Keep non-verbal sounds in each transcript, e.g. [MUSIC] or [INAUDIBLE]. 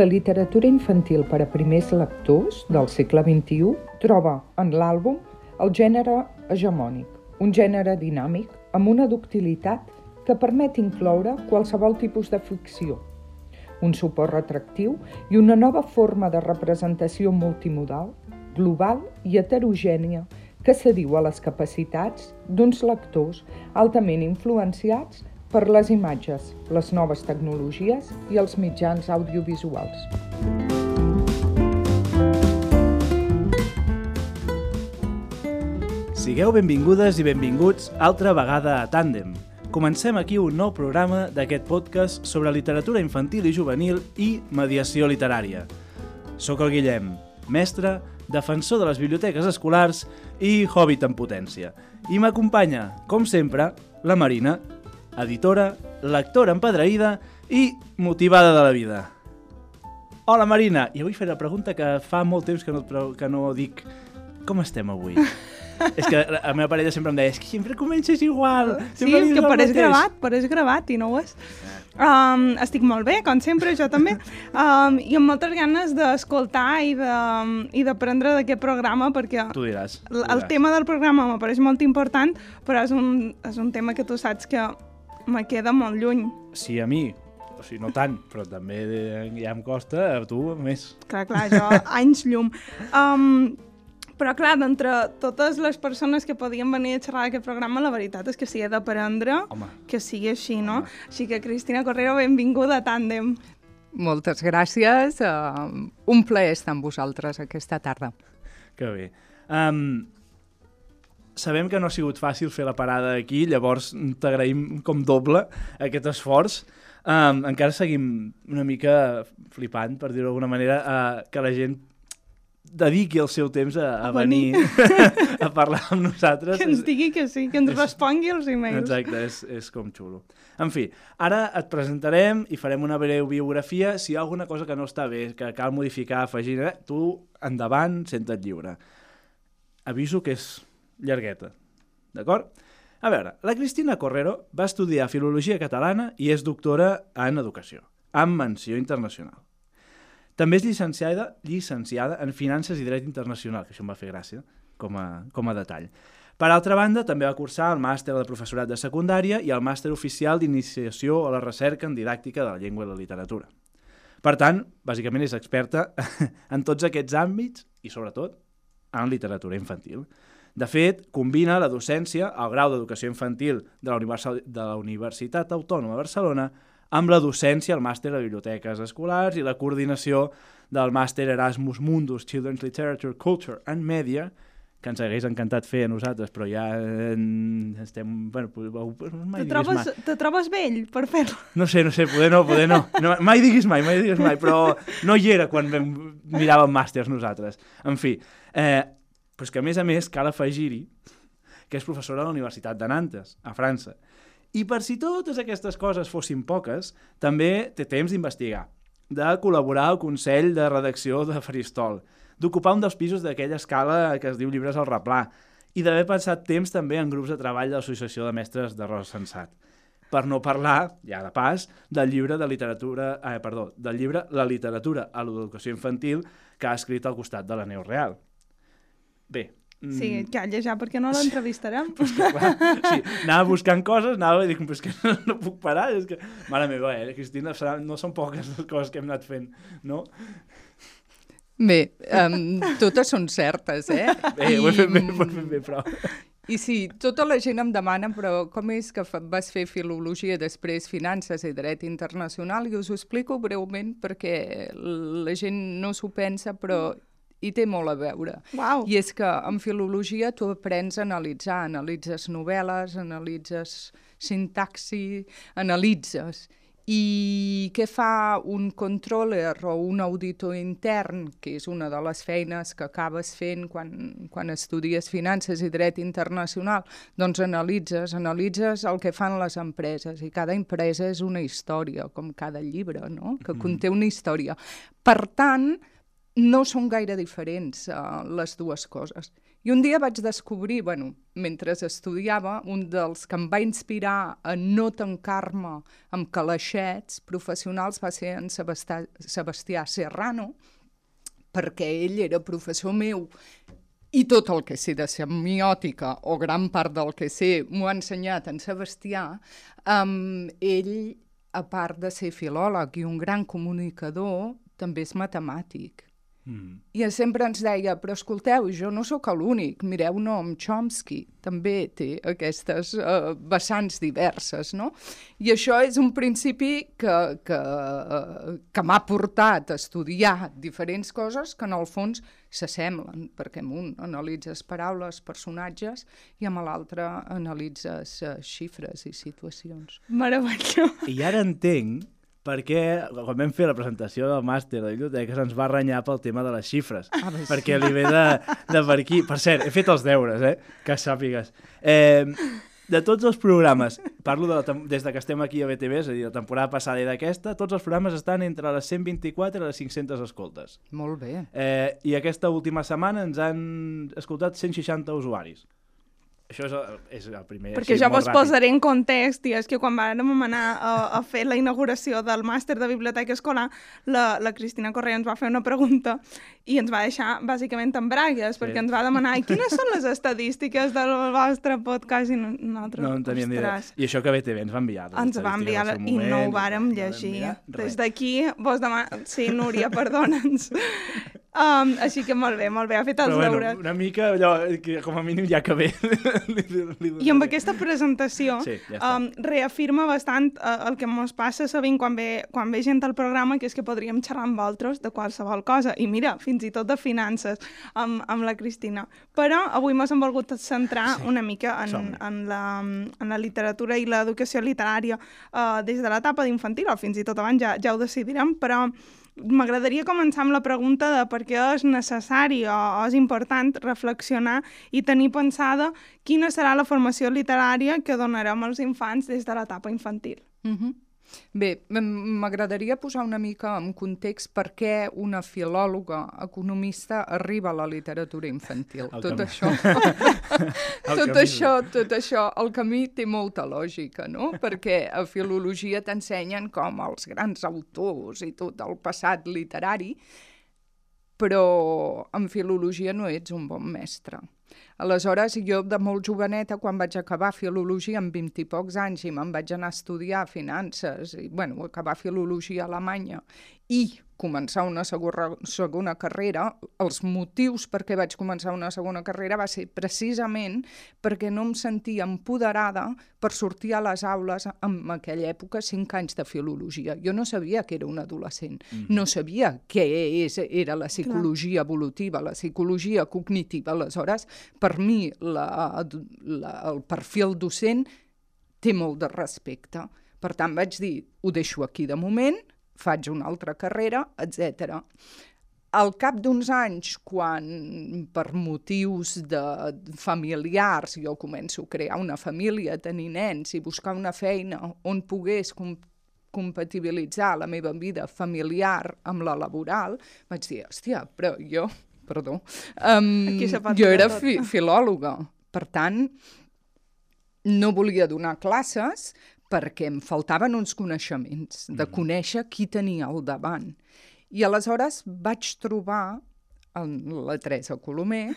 La literatura infantil per a primers lectors del segle XXI troba en l'àlbum el gènere hegemònic, un gènere dinàmic amb una ductilitat que permet incloure qualsevol tipus de ficció, un suport retractiu i una nova forma de representació multimodal, global i heterogènia que s'adiu a les capacitats d'uns lectors altament influenciats per les imatges, les noves tecnologies i els mitjans audiovisuals. Sigueu benvingudes i benvinguts altra vegada a Tàndem. Comencem aquí un nou programa d'aquest podcast sobre literatura infantil i juvenil i mediació literària. Soc el Guillem, mestre, defensor de les biblioteques escolars i hobbit en potència. I m'acompanya, com sempre, la Marina, editora, lectora empadreïda i motivada de la vida. Hola Marina, i avui faré la pregunta que fa molt temps que no, que no dic. Com estem avui? [LAUGHS] és que la meva parella sempre em deia és que sempre comences igual. Sí, que pareix gravat, pareix gravat i no ho és. Um, estic molt bé, com sempre, jo també, um, i amb moltes ganes d'escoltar i d'aprendre d'aquest programa, perquè tu diràs, tu diràs. el tema del programa m'apareix molt important, però és un, és un tema que tu saps que me queda molt lluny. Sí, a mi, o sigui, no tant, però també ja em costa, a tu més. Clar, clar, jo [LAUGHS] anys llum. Um, però clar, d'entre totes les persones que podien venir a xerrar d'aquest programa, la veritat és que s'hi ha d'aprendre que sigui així, no? Home. Així que, Cristina Correro, benvinguda a Tàndem. Moltes gràcies. Uh, un plaer estar amb vosaltres aquesta tarda. Que bé. Um, sabem que no ha sigut fàcil fer la parada aquí, llavors t'agraïm com doble aquest esforç. Um, encara seguim una mica flipant, per dir-ho d'alguna manera, uh, que la gent dediqui el seu temps a, a, a venir, [LAUGHS] a parlar amb nosaltres. Que ens digui que sí, que ens és, respongui els e-mails. Exacte, és, és com xulo. En fi, ara et presentarem i farem una breu biografia. Si hi ha alguna cosa que no està bé, que cal modificar, afegir, eh, tu endavant, senta't lliure. Aviso que és llargueta, d'acord? A veure, la Cristina Correro va estudiar Filologia Catalana i és doctora en Educació, amb menció internacional. També és llicenciada, llicenciada en Finances i Dret Internacional, que això em va fer gràcia, com a, com a detall. Per altra banda, també va cursar el màster de professorat de secundària i el màster oficial d'iniciació a la recerca en didàctica de la llengua i la literatura. Per tant, bàsicament és experta [LAUGHS] en tots aquests àmbits i, sobretot, en literatura infantil. De fet, combina la docència, el grau d'educació infantil de la, de la Universitat Autònoma de Barcelona amb la docència, el màster de biblioteques escolars i la coordinació del màster Erasmus Mundus Children's Literature, Culture and Media, que ens hagués encantat fer a nosaltres, però ja eh, estem... Bueno, mai te, trobes, mai. te trobes vell per fer-lo? No sé, no sé, poder no, poder no. [LAUGHS] no. Mai diguis mai, mai diguis mai, però no hi era quan vam, miràvem màsters nosaltres. En fi, eh, però que a més a més cal afegir-hi que és professora a la Universitat de Nantes, a França, i per si totes aquestes coses fossin poques, també té temps d'investigar, de col·laborar al Consell de Redacció de Faristol, d'ocupar un dels pisos d'aquella escala que es diu Llibres al Replà, i d'haver passat temps també en grups de treball de l'Associació de Mestres de Rosa Sensat. Per no parlar, ja de pas, del llibre de literatura, eh, perdó, del llibre La literatura a l'educació infantil que ha escrit al costat de la Neu Real. Bé, Sí, mm. calla ja, perquè no l'entrevistarem. [LAUGHS] Pues que, clar, sí, anava buscant coses, anava i dic, però és que no, no puc parar, és que... Mare meva, eh, Cristina, no són poques les coses que hem anat fent, no? Bé, um, totes són certes, eh? Bé, I, ho he fet bé, ho he fet bé, però... I sí, tota la gent em demana, però com és que vas fer filologia, després finances i dret internacional? I us ho explico breument perquè la gent no s'ho pensa, però i té molt a veure. Wow. I és que en filologia tu aprens a analitzar, analitzes novel·les, analitzes sintaxi, analitzes. I què fa un controller o un auditor intern, que és una de les feines que acabes fent quan, quan estudies finances i dret internacional? Doncs analitzes, analitzes el que fan les empreses i cada empresa és una història, com cada llibre, no? que mm. conté una història. Per tant, no són gaire diferents uh, les dues coses. I un dia vaig descobrir, bueno, mentre estudiava, un dels que em va inspirar a no tancar-me amb calaixets professionals va ser en Sebastià, Sebastià Serrano, perquè ell era professor meu i tot el que sé de semiòtica, o gran part del que sé, m'ho ha ensenyat en Sebastià, um, ell, a part de ser filòleg i un gran comunicador, també és matemàtic. Mm. I sempre ens deia, però escolteu, jo no sóc l'únic, mireu Noam Chomsky, també té aquestes uh, vessants diverses, no? I això és un principi que, que, uh, que m'ha portat a estudiar diferents coses que en el fons s'assemblen, perquè amb un analitzes paraules, personatges, i amb l'altre analitzes uh, xifres i situacions. Meravellós. I ara entenc perquè quan vam fer la presentació del màster de biblioteca se'ns va renyar pel tema de les xifres, ah, perquè li ve de, de per aquí. Per cert, he fet els deures, eh? que sàpigues. Eh, de tots els programes, parlo de la, des de que estem aquí a BTV, és a dir, la temporada passada i d'aquesta, tots els programes estan entre les 124 i les 500 escoltes. Molt bé. Eh, I aquesta última setmana ens han escoltat 160 usuaris. Això és el, és el primer... Perquè així, molt vos ràpid. posaré en context, i és que quan vàrem anar a, a fer la inauguració del màster de biblioteca escolar, la, la Cristina Correa ens va fer una pregunta i ens va deixar bàsicament en bragues, sí. perquè ens va demanar "I quines són les estadístiques del vostre podcast i no- nosaltres... No en teníem ni idea. I això que BTV ens va enviar. les Ens va enviar la... estadístiques i no ho moment, vàrem no vam llegir. Des d'aquí vos demano... Sí, Núria, perdona'ns. [LAUGHS] Um, així que molt bé, molt bé, ha fet els Però bueno, deures. una mica allò, que com a mínim ja que [LAUGHS] ve. I amb aquesta presentació Sí, ja està. um, reafirma bastant uh, el que ens passa sabent quan ve, quan ve gent al programa, que és que podríem xerrar amb vosaltres de qualsevol cosa. I mira, fins i tot de finances amb, amb la Cristina. Però avui ens hem volgut centrar sí. una mica en, en, la, en la literatura i l'educació literària uh, des de l'etapa d'infantil, o fins i tot abans ja, ja ho decidirem, però m'agradaria començar amb la pregunta de per què és necessari o, és important reflexionar i tenir pensada quina serà la formació literària que donarem als infants des de l'etapa infantil. Uh -huh. Bé, m'agradaria posar una mica en context per què una filòloga economista arriba a la literatura infantil. El tot camí. això, [LAUGHS] tot camí. això, tot això, el camí té molta lògica, no? Perquè a filologia t'ensenyen com els grans autors i tot el passat literari, però en filologia no ets un bon mestre. Aleshores, jo de molt joveneta, quan vaig acabar filologia amb 20 i pocs anys i me'n vaig anar a estudiar finances i, bueno, acabar filologia a Alemanya i començar una segona, segona carrera, els motius per què vaig començar una segona carrera va ser precisament perquè no em sentia empoderada per sortir a les aules en aquella època, cinc anys de filologia. Jo no sabia que era un adolescent, mm -hmm. no sabia què és, era la psicologia evolutiva, la psicologia cognitiva. Aleshores, per mi, la, la, el perfil docent té molt de respecte. Per tant, vaig dir, ho deixo aquí de moment, faig una altra carrera, etc. Al cap d'uns anys, quan per motius de familiars jo començo a crear una família, tenir nens i buscar una feina on pogués com compatibilitzar la meva vida familiar amb la laboral, vaig dir, hòstia, però jo, perdó, um, jo era fi filòloga, per tant, no volia donar classes perquè em faltaven uns coneixements, de conèixer qui tenia al davant. I aleshores vaig trobar en la Teresa Colomer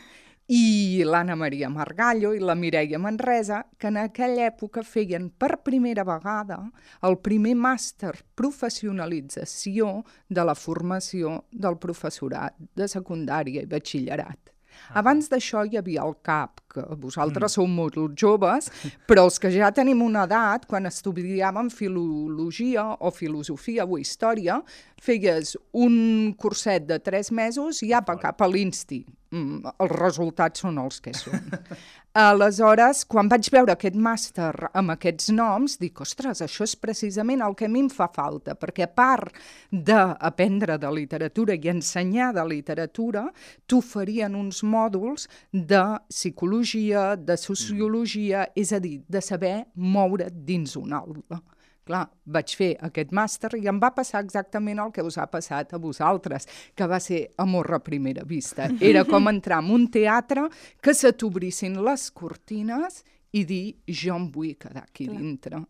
i l'Anna Maria Margallo i la Mireia Manresa, que en aquella època feien per primera vegada el primer màster professionalització de la formació del professorat de secundària i batxillerat. Abans d'això hi havia el CAP, que vosaltres sou molt joves, però els que ja tenim una edat, quan estudiàvem filologia o filosofia o història, feies un curset de tres mesos i apa, cap a l'Insti. Mm, els resultats són els que són. [LAUGHS] Aleshores, quan vaig veure aquest màster amb aquests noms, dic, ostres, això és precisament el que a mi em fa falta, perquè a part d'aprendre de literatura i ensenyar de literatura, t'oferien uns mòduls de psicologia, de sociologia, és a dir, de saber moure't dins una aula Clar, vaig fer aquest màster i em va passar exactament el que us ha passat a vosaltres, que va ser amor a primera vista. Era com entrar en un teatre que se t'obrissin les cortines i dir jo em vull quedar aquí Clar. dintre.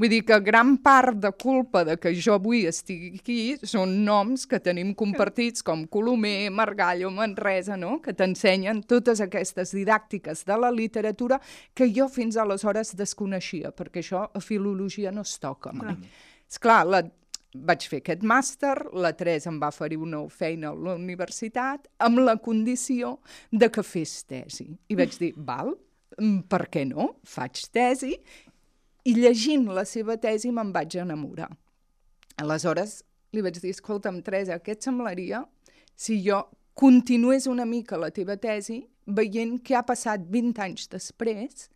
Vull dir que gran part de culpa de que jo avui estigui aquí són noms que tenim compartits com Colomer, Margallo, Manresa, no? que t'ensenyen totes aquestes didàctiques de la literatura que jo fins aleshores desconeixia, perquè això a filologia no es toca mai. És clar, la, vaig fer aquest màster, la Teresa em va oferir una feina a la universitat amb la condició de que fes tesi. I vaig dir, val, per què no? Faig tesi i llegint la seva tesi me'n vaig enamorar. Aleshores li vaig dir, escolta'm, Teresa, què et semblaria si jo continués una mica la teva tesi veient què ha passat 20 anys després,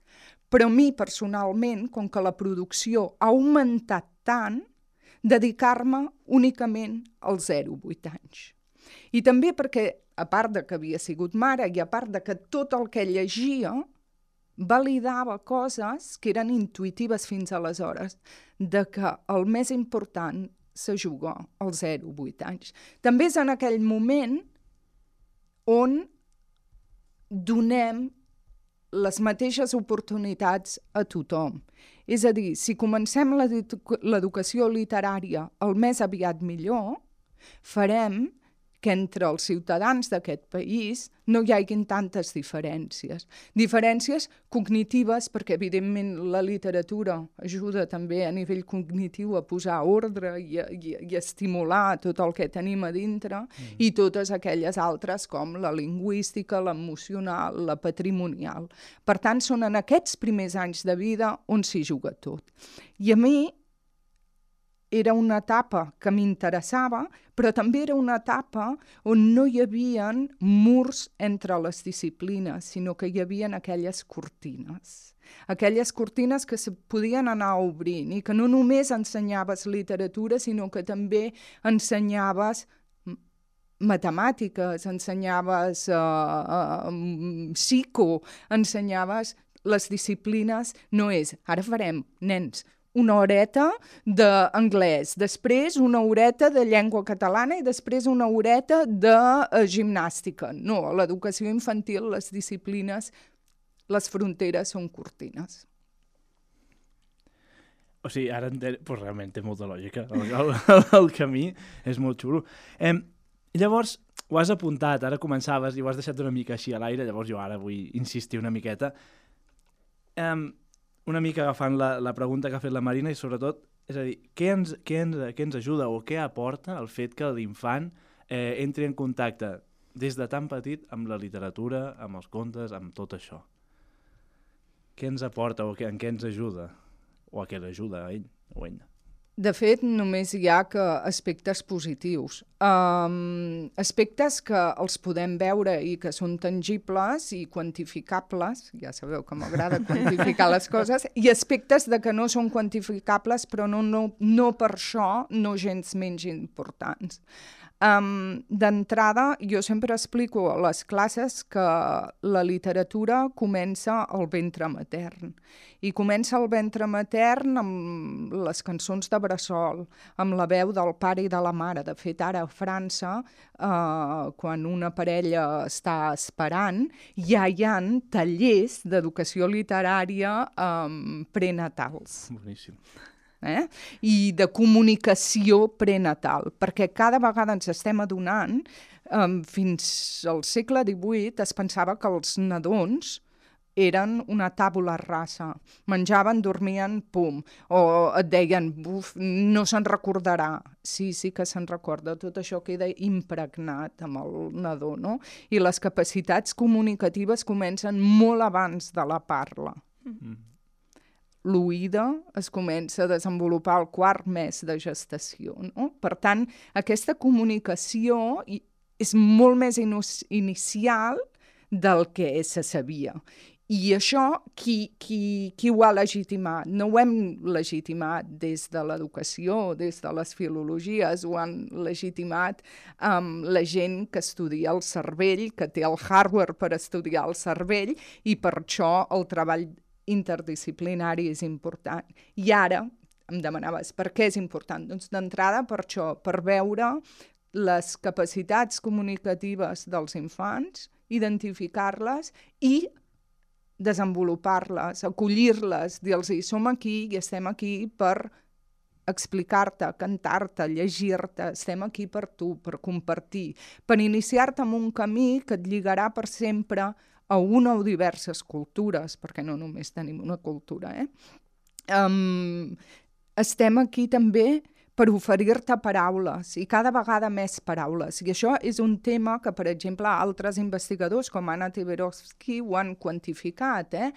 però a mi personalment, com que la producció ha augmentat tant, dedicar-me únicament als 0-8 anys. I també perquè, a part de que havia sigut mare i a part de que tot el que llegia validava coses que eren intuitives fins aleshores, de que el més important se juga als 0-8 anys. També és en aquell moment on donem les mateixes oportunitats a tothom. És a dir, si comencem l'educació literària el més aviat millor, farem que entre els ciutadans d'aquest país no hi haguin tantes diferències. Diferències cognitives, perquè evidentment la literatura ajuda també a nivell cognitiu a posar ordre i a, i, i estimular tot el que tenim a dintre, mm. i totes aquelles altres com la lingüística, l'emocional, la patrimonial. Per tant, són en aquests primers anys de vida on s'hi juga tot. I a mi era una etapa que m'interessava, però també era una etapa on no hi havia murs entre les disciplines, sinó que hi havia aquelles cortines. Aquelles cortines que se podien anar obrint i que no només ensenyaves literatura, sinó que també ensenyaves matemàtiques, ensenyaves uh, uh, psico, ensenyaves les disciplines, no és, ara farem, nens, una horeta d'anglès, després una horeta de llengua catalana i després una horeta de uh, gimnàstica. No, a l'educació infantil les disciplines, les fronteres són cortines. O sigui, ara entenc, pues realment té molta lògica. El, el, el camí és molt xulo. Eh, llavors, ho has apuntat, ara començaves i ho has deixat una mica així a l'aire, llavors jo ara vull insistir una miqueta. Eh, una mica agafant la, la pregunta que ha fet la Marina i sobretot, és a dir, què ens, què ens, què ens ajuda o què aporta el fet que l'infant eh, entri en contacte des de tan petit amb la literatura, amb els contes, amb tot això? Què ens aporta o què, en què ens ajuda? O a què l'ajuda a ell o a ella? De fet, només hi ha que aspectes positius. Um, aspectes que els podem veure i que són tangibles i quantificables, ja sabeu que m'agrada quantificar les coses, i aspectes de que no són quantificables però no, no, no per això no gens menys importants. Um, D'entrada, jo sempre explico a les classes que la literatura comença al ventre matern. I comença al ventre matern amb les cançons de Bressol, amb la veu del pare i de la mare. De fet, ara a França, uh, quan una parella està esperant, ja hi ha tallers d'educació literària um, prenatals. Boníssim eh? i de comunicació prenatal, perquè cada vegada ens estem adonant, um, fins al segle XVIII es pensava que els nadons eren una tàbula rasa. Menjaven, dormien, pum. O et deien, buf, no se'n recordarà. Sí, sí que se'n recorda. Tot això queda impregnat amb el nadó, no? I les capacitats comunicatives comencen molt abans de la parla. Mm l'oïda es comença a desenvolupar al quart mes de gestació. No? Per tant, aquesta comunicació és molt més inicial del que se sabia. I això, qui, qui, qui ho ha legitimat? No ho hem legitimat des de l'educació, des de les filologies, ho han legitimat um, la gent que estudia el cervell, que té el hardware per estudiar el cervell, i per això el treball interdisciplinari és important. I ara em demanaves per què és important? Doncs d'entrada per això, per veure les capacitats comunicatives dels infants, identificar-les i desenvolupar-les, acollir-les, dir-los som aquí i estem aquí per explicar-te, cantar-te, llegir-te, estem aquí per tu, per compartir, per iniciar-te en un camí que et lligarà per sempre una o diverses cultures, perquè no només tenim una cultura, eh? Um, estem aquí també per oferir-te paraules i cada vegada més paraules. I això és un tema que, per exemple, altres investigadors com Anna Tiberovsky ho han quantificat. Eh?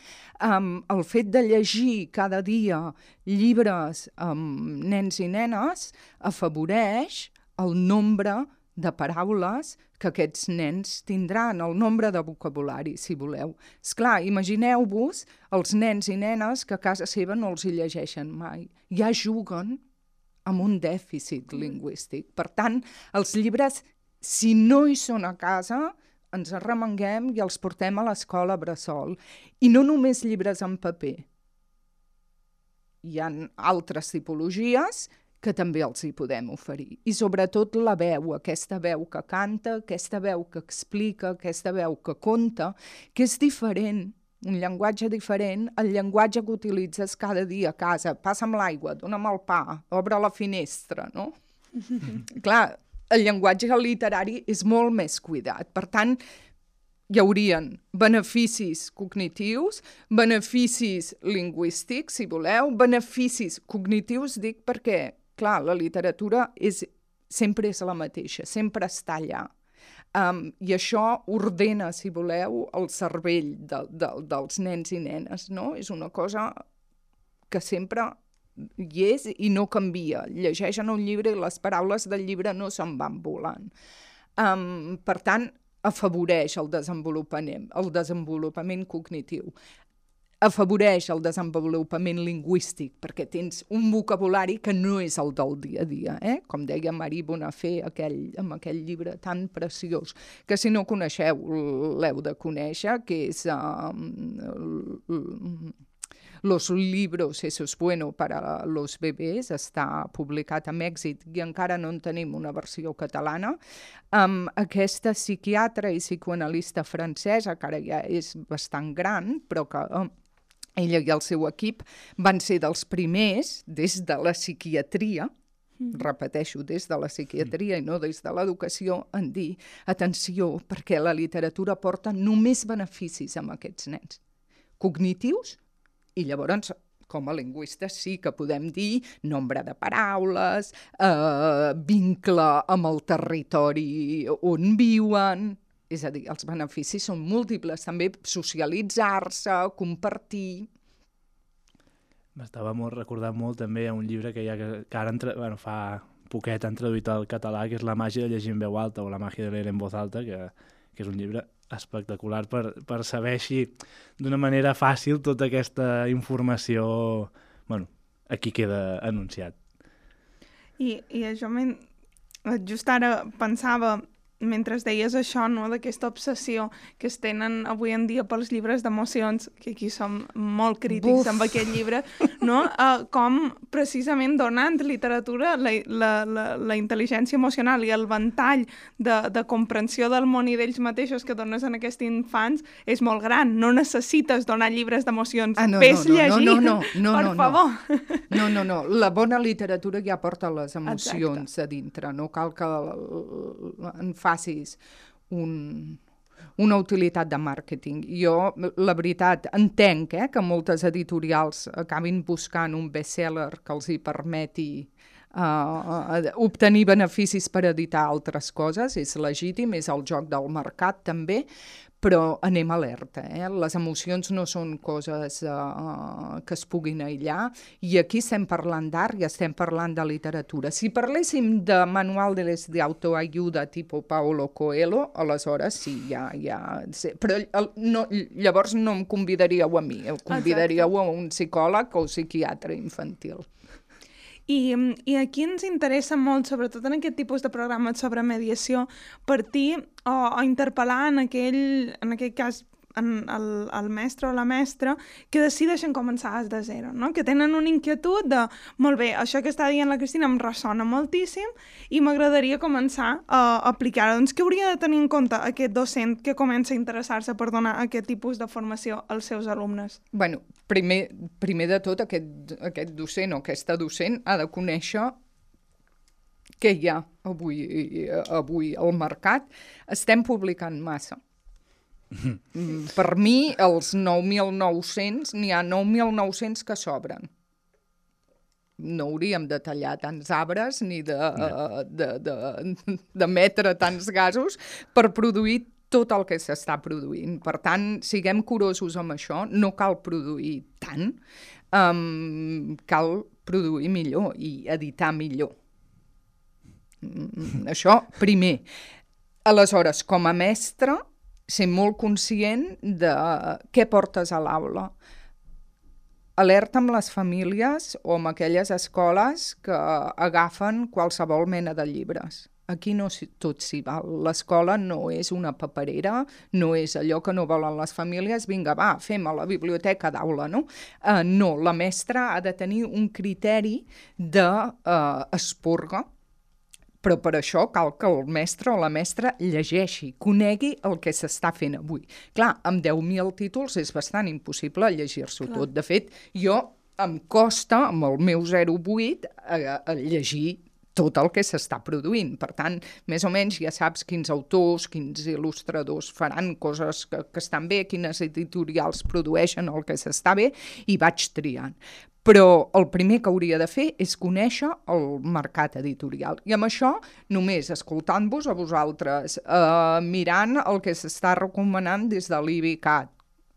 Um, el fet de llegir cada dia llibres amb um, nens i nenes afavoreix el nombre de paraules que aquests nens tindran, el nombre de vocabulari, si voleu. És clar, imagineu-vos els nens i nenes que a casa seva no els hi llegeixen mai. Ja juguen amb un dèficit lingüístic. Per tant, els llibres, si no hi són a casa, ens arremenguem i els portem a l'escola Bressol. I no només llibres en paper. Hi ha altres tipologies que també els hi podem oferir. I sobretot la veu, aquesta veu que canta, aquesta veu que explica, aquesta veu que conta, que és diferent un llenguatge diferent al llenguatge que utilitzes cada dia a casa. Passa'm l'aigua, dona'm el pa, obre la finestra, no? [LAUGHS] Clar, el llenguatge literari és molt més cuidat. Per tant, hi haurien beneficis cognitius, beneficis lingüístics, si voleu, beneficis cognitius, dic perquè, clar, la literatura és, sempre és la mateixa, sempre està allà. Um, I això ordena, si voleu, el cervell de, de, dels nens i nenes, no? És una cosa que sempre hi és i no canvia. Llegeixen un llibre i les paraules del llibre no se'n van volant. Um, per tant, afavoreix el desenvolupament, el desenvolupament cognitiu afavoreix el desenvolupament lingüístic, perquè tens un vocabulari que no és el del dia a dia, eh? com deia Marie Bonafé aquell, amb aquell llibre tan preciós, que si no coneixeu l'heu de conèixer, que és uh, Los libros, eso es bueno para los bebés, està publicat amb èxit i encara no en tenim una versió catalana. Um, aquesta psiquiatra i psicoanalista francesa, que ara ja és bastant gran, però que um, ella i el seu equip van ser dels primers, des de la psiquiatria, mm. repeteixo, des de la psiquiatria mm. i no des de l'educació, en dir, atenció, perquè la literatura porta només beneficis amb aquests nens, cognitius, i llavors com a lingüistes sí que podem dir nombre de paraules, eh, vincle amb el territori on viuen, és a dir, els beneficis són múltiples, també socialitzar-se, compartir... M'estava molt recordant molt també a un llibre que, ja, que, que ara entre, bueno, fa poquet han traduït al català, que és La màgia de llegir en veu alta o La màgia de leer en voz alta, que, que és un llibre espectacular per, per saber així d'una manera fàcil tota aquesta informació, bueno, aquí queda anunciat. I, i això, just ara pensava mentre deies això, no, d'aquesta obsessió que es tenen avui en dia pels llibres d'emocions, que aquí som molt crítics Buf. amb aquest llibre, no? Uh, [LAUGHS] com precisament donant literatura la, la, la, la intel·ligència emocional i el ventall de, de comprensió del món i d'ells mateixos que dones en aquests infants és molt gran. No necessites donar llibres d'emocions. Ah, no, Ves no, no, llegir, no, no, [LAUGHS] no, per no, favor. No, no, no. La bona literatura ja porta les emocions Exacte. a dintre. No cal que en facis un, una utilitat de màrqueting. Jo, la veritat, entenc eh, que moltes editorials acabin buscant un bestseller que els hi permeti uh, obtenir beneficis per editar altres coses, és legítim, és el joc del mercat també, però anem alerta, eh? les emocions no són coses uh, que es puguin aïllar i aquí estem parlant d'art i estem parlant de literatura. Si parléssim de manual de les d'autoajuda tipus Paolo Coelho, aleshores sí, ja... ja sí. Però el, no, llavors no em convidaríeu a mi, convidaríeu a un psicòleg o psiquiatre infantil. I, I aquí ens interessa molt, sobretot en aquest tipus de programes sobre mediació, partir o, o interpel·lar en aquell, en aquell cas en el, el mestre o la mestra que decideixen començar des de zero, no? que tenen una inquietud de, molt bé, això que està dient la Cristina em ressona moltíssim i m'agradaria començar a aplicar-ho. Doncs què hauria de tenir en compte aquest docent que comença a interessar-se per donar aquest tipus de formació als seus alumnes? bueno, primer, primer de tot, aquest, aquest docent o aquesta docent ha de conèixer què hi ha avui, avui al mercat. Estem publicant massa. Mm, per mi, els 9.900, n'hi ha 9.900 que sobren. No hauríem de tallar tants arbres ni de, no. de, de, de metre tants gasos per produir tot el que s'està produint. Per tant, siguem curosos amb això, no cal produir tant, um, cal produir millor i editar millor. Mm, això, primer. Aleshores, com a mestre, ser molt conscient de què portes a l'aula. Alerta amb les famílies o amb aquelles escoles que agafen qualsevol mena de llibres. Aquí no tot s'hi val. L'escola no és una paperera, no és allò que no volen les famílies, vinga, va, fem a la biblioteca d'aula, no? Uh, no, la mestra ha de tenir un criteri d'esporga, uh, però per això cal que el mestre o la mestra llegeixi, conegui el que s'està fent avui. Clar, amb 10.000 títols és bastant impossible llegir-s'ho tot. De fet, jo em costa, amb el meu 08, a, a llegir tot el que s'està produint. Per tant, més o menys ja saps quins autors, quins il·lustradors faran coses que, que estan bé, quines editorials produeixen el que s'està bé, i vaig triant però el primer que hauria de fer és conèixer el mercat editorial. I amb això, només escoltant-vos a vosaltres, eh, mirant el que s'està recomanant des de l'IBICAT,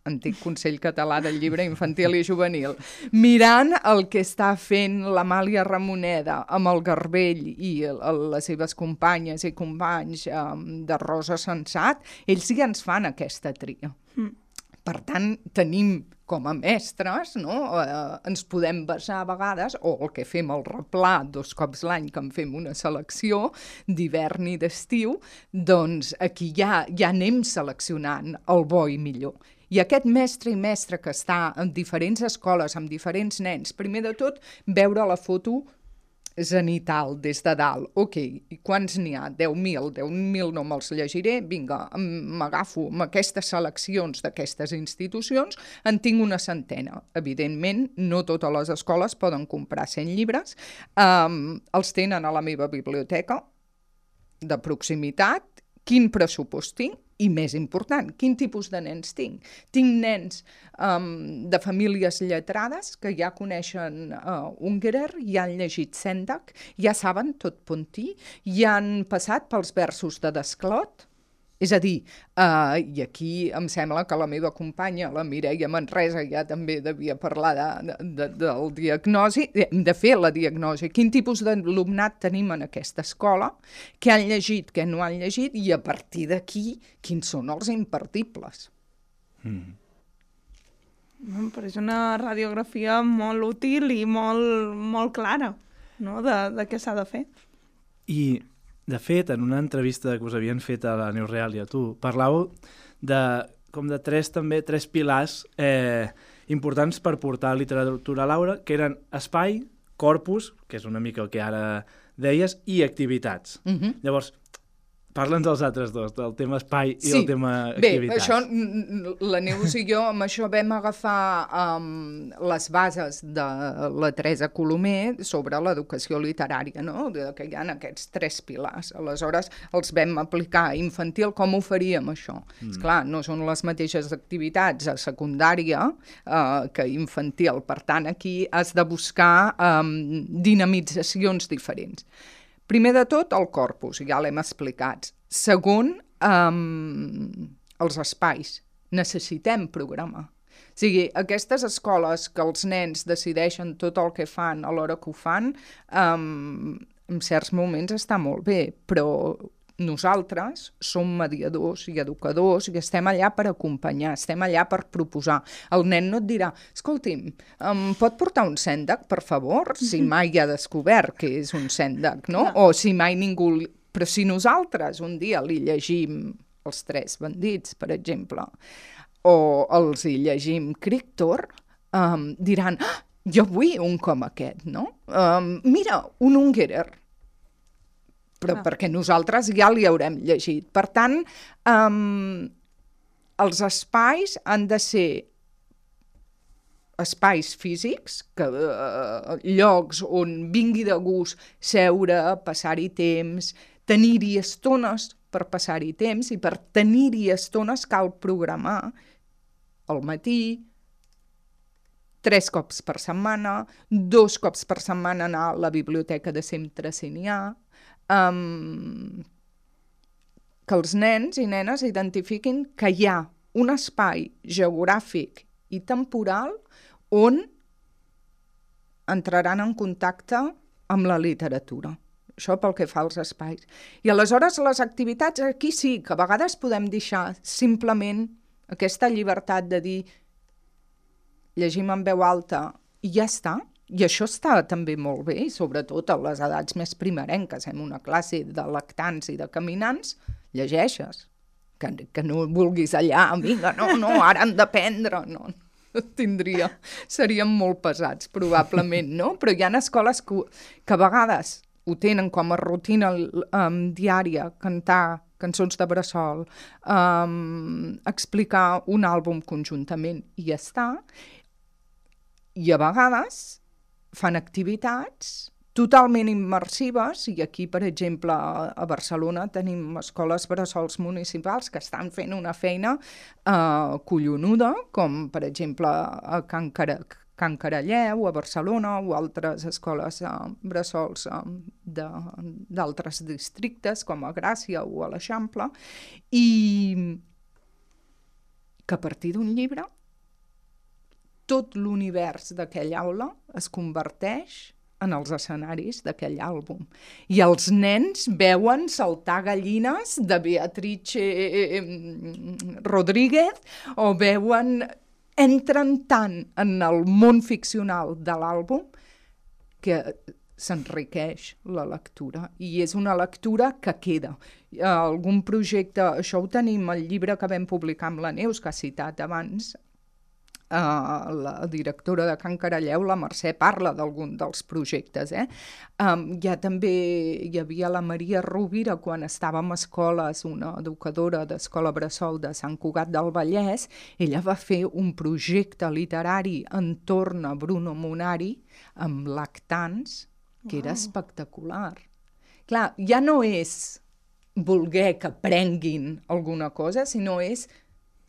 antic Consell Català del Llibre Infantil i Juvenil, mirant el que està fent l'Amàlia Ramoneda amb el Garbell i el, el, les seves companyes i companys um, de Rosa Sensat, ells sí ens fan aquesta tria. Mm. Per tant, tenim com a mestres, no? eh, ens podem basar a vegades, o el que fem al replà dos cops l'any, que en fem una selecció d'hivern i d'estiu, doncs aquí ja, ja anem seleccionant el bo i millor. I aquest mestre i mestra que està en diferents escoles, amb diferents nens, primer de tot, veure la foto zenital des de dalt. Ok, i quants n'hi ha? 10.000, 10.000 no me'ls llegiré, vinga, m'agafo amb aquestes seleccions d'aquestes institucions, en tinc una centena. Evidentment, no totes les escoles poden comprar 100 llibres, um, els tenen a la meva biblioteca de proximitat, quin pressupost tinc? I més important, quin tipus de nens tinc? Tinc nens um, de famílies lletrades que ja coneixen uh, Ungerer, ja han llegit Sendak, ja saben tot Pontí, ja han passat pels versos de Desclot, és a dir, uh, i aquí em sembla que la meva companya, la Mireia Manresa, ja també devia parlar de, de, de, del diagnosi, hem de fer la diagnosi. Quin tipus d'alumnat tenim en aquesta escola, què han llegit, què no han llegit, i a partir d'aquí, quins són els imperdibles. Mm. Però és una radiografia molt útil i molt, molt clara no? de, de què s'ha de fer. I de fet, en una entrevista que us havien fet a la Neus Real i a tu, parlàveu de, com de tres, també, tres pilars eh, importants per portar literatura a l'aula, que eren espai, corpus, que és una mica el que ara deies, i activitats. Uh -huh. Llavors, Parla'ns dels altres dos, del tema espai i sí. el tema activitats. Bé, això, la Neus i jo, amb això vam agafar um, les bases de la Teresa Colomer sobre l'educació literària, no? De, que hi ha aquests tres pilars. Aleshores, els vam aplicar a infantil. Com ho faríem, això? Mm. Esclar, no són les mateixes activitats a secundària uh, que infantil. Per tant, aquí has de buscar um, dinamitzacions diferents. Primer de tot, el corpus, ja l'hem explicat. Segon, um, els espais. Necessitem programar. O sigui, aquestes escoles que els nens decideixen tot el que fan a l'hora que ho fan, um, en certs moments està molt bé, però nosaltres som mediadors i educadors i estem allà per acompanyar, estem allà per proposar. El nen no et dirà, escolti'm, em pot portar un sèndac, per favor? Si [LAUGHS] mai ha descobert que és un sèndac, no? no. O si mai ningú... Però si nosaltres un dia li llegim els tres bandits, per exemple, o els hi llegim Crictor, um, diran, ah, jo vull un com aquest, no? Um, mira, un Ungerer, però ah. perquè nosaltres ja li haurem llegit. Per tant, um, els espais han de ser espais físics, que, uh, llocs on vingui de gust seure, passar-hi temps, tenir-hi estones per passar-hi temps i per tenir-hi estones cal programar al matí, tres cops per setmana, dos cops per setmana anar a la biblioteca de centre si n'hi ha, um, que els nens i nenes identifiquin que hi ha un espai geogràfic i temporal on entraran en contacte amb la literatura. Això pel que fa als espais. I aleshores les activitats, aquí sí, que a vegades podem deixar simplement aquesta llibertat de dir llegim en veu alta i ja està. I això està també molt bé, i sobretot a les edats més primerenques, en una classe de lactants i de caminants, llegeixes. Que, que no vulguis allà, vinga, no, no, ara han d'aprendre, no, [LAUGHS] tindria, seríem molt pesats, probablement, no? Però hi ha escoles que, que a vegades ho tenen com a rutina um, diària, cantar cançons de bressol, um, explicar un àlbum conjuntament i ja està. I a vegades fan activitats totalment immersives, i aquí, per exemple, a Barcelona tenim escoles bressols municipals que estan fent una feina eh, collonuda, com per exemple a Can, Car Can Caralleu, a Barcelona, o altres escoles eh, bressols eh, d'altres districtes, com a Gràcia o a l'Eixample, i que a partir d'un llibre tot l'univers d'aquella aula es converteix en els escenaris d'aquell àlbum. I els nens veuen saltar gallines de Beatrice eh, eh, Rodríguez o veuen entren tant en el món ficcional de l'àlbum que s'enriqueix la lectura i és una lectura que queda. Algun projecte, això ho tenim al llibre que vam publicar amb la Neus, que ha citat abans, Uh, la directora de Can Caralleu, la Mercè, parla d'algun dels projectes. Eh? Um, ja també hi havia la Maria Rovira, quan estàvem a escoles, una educadora d'Escola Bressol de Sant Cugat del Vallès, ella va fer un projecte literari entorn a Bruno Monari amb lactants, que wow. era espectacular. Clar, ja no és voler que prenguin alguna cosa, sinó és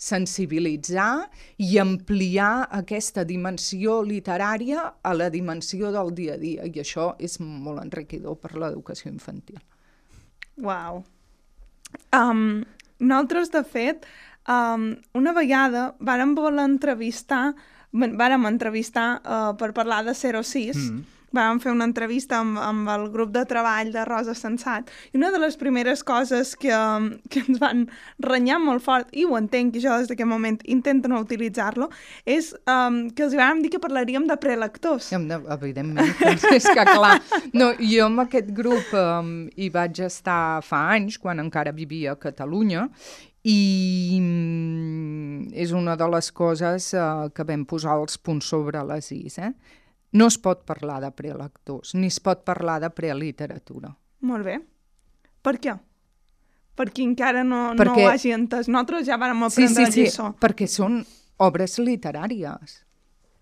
sensibilitzar i ampliar aquesta dimensió literària a la dimensió del dia a dia, i això és molt enriquidor per l'educació infantil. Wow. Um, nosaltres, de fet, um, una vegada vàrem voler entrevistar, vàrem entrevistar uh, per parlar de 06, mm vam fer una entrevista amb, amb el grup de treball de Rosa Sensat i una de les primeres coses que, que ens van renyar molt fort, i ho entenc, i jo des d'aquest moment intento no utilitzar-lo, és um, que els vam dir que parlaríem de prelectors. Evidentment, [LAUGHS] és que clar, no, jo amb aquest grup um, hi vaig estar fa anys, quan encara vivia a Catalunya, i mm, és una de les coses uh, que vam posar els punts sobre les is, eh? No es pot parlar de prelectors, ni es pot parlar de preliteratura. Molt bé. Per què? Perquè encara no, perquè... no ho hagi entès. Nosaltres ja vam aprendre sí, sí, sí, lliçó. perquè són obres literàries,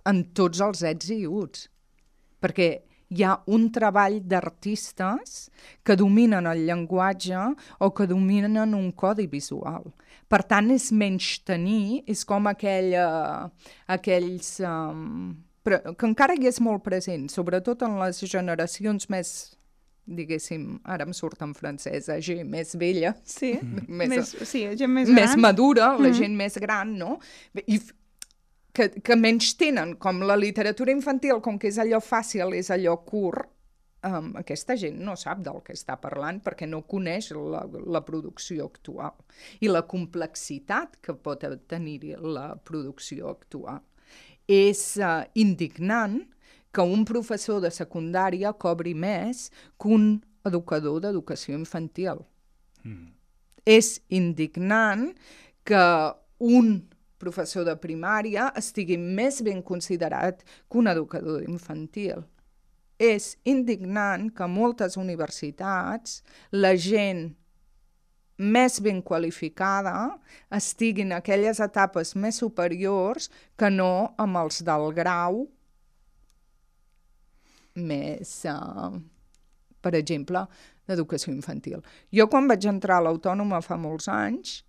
en tots els ets i uts. Perquè hi ha un treball d'artistes que dominen el llenguatge o que dominen un codi visual. Per tant, és menys tenir, és com aquell, uh, aquells... Però que encara hi és molt present, sobretot en les generacions més diguéssim, ara em surt en francès, gent més vella. Sí, [LAUGHS] més, més, sí, gent més gran. Més madura, la mm. gent més gran, no? I que, que menys tenen, com la literatura infantil, com que és allò fàcil, és allò curt, um, aquesta gent no sap del que està parlant perquè no coneix la, la producció actual i la complexitat que pot tenir la producció actual és uh, indignant que un professor de secundària cobri més que un educador d'educació infantil. Mm. És indignant que un professor de primària estigui més ben considerat que un educador infantil. És indignant que moltes universitats la gent més ben qualificada estigui en aquelles etapes més superiors que no amb els del grau més, uh, per exemple, d'educació infantil. Jo quan vaig entrar a l'autònoma fa molts anys,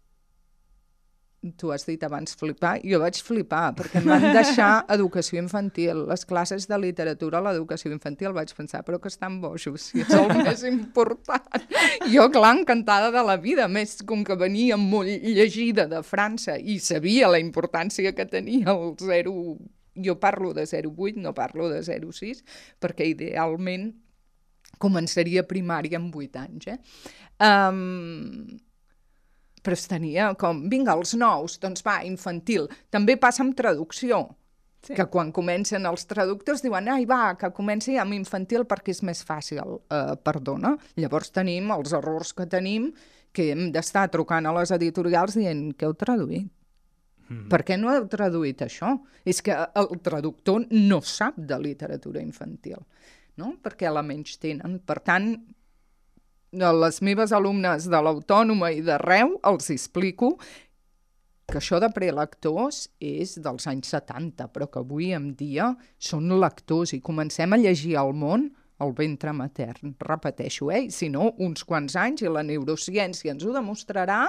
tu has dit abans flipar, jo vaig flipar, perquè em van deixar [LAUGHS] educació infantil, les classes de literatura a l'educació infantil, vaig pensar, però que estan bojos, si és el [LAUGHS] més important. Jo, clar, encantada de la vida, més com que venia molt llegida de França i sabia la importància que tenia el 0, jo parlo de 0,8, no parlo de 0,6, perquè idealment començaria primària amb 8 anys, eh? Um, però es tenia com, vinga, els nous, doncs va, infantil. També passa amb traducció, sí. que quan comencen els traductors diuen, ai, va, que comenci amb infantil perquè és més fàcil, uh, perdona. Llavors tenim els errors que tenim, que hem d'estar trucant a les editorials dient que heu traduït. Mm. Per què no heu traduït això? És que el traductor no sap de literatura infantil, no? perquè la menys tenen. Per tant, a les meves alumnes de l'Autònoma i d'arreu els explico que això de prelectors és dels anys 70, però que avui en dia són lectors i comencem a llegir el món al ventre matern, repeteixo, eh? si no, uns quants anys i la neurociència ens ho demostrarà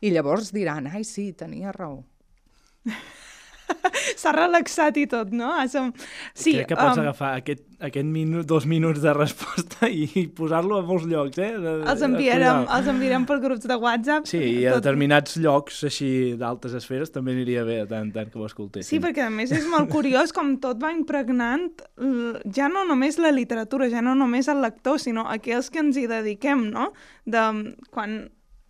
i llavors diran, ai sí, tenia raó. [LAUGHS] [LAUGHS] S'ha relaxat i tot, no? Som... Sí, Crec que pots um... agafar aquest, aquest minut, dos minuts de resposta i, i [LAUGHS] posar-lo a molts llocs, eh? De, els, enviarem, els enviarem per grups de WhatsApp. Sí, i a tot... determinats llocs així d'altes esferes també aniria bé tant, tant que ho escoltessin. Sí, perquè a més és molt curiós com tot va impregnant ja no només la literatura, ja no només el lector, sinó aquells que ens hi dediquem, no? De, quan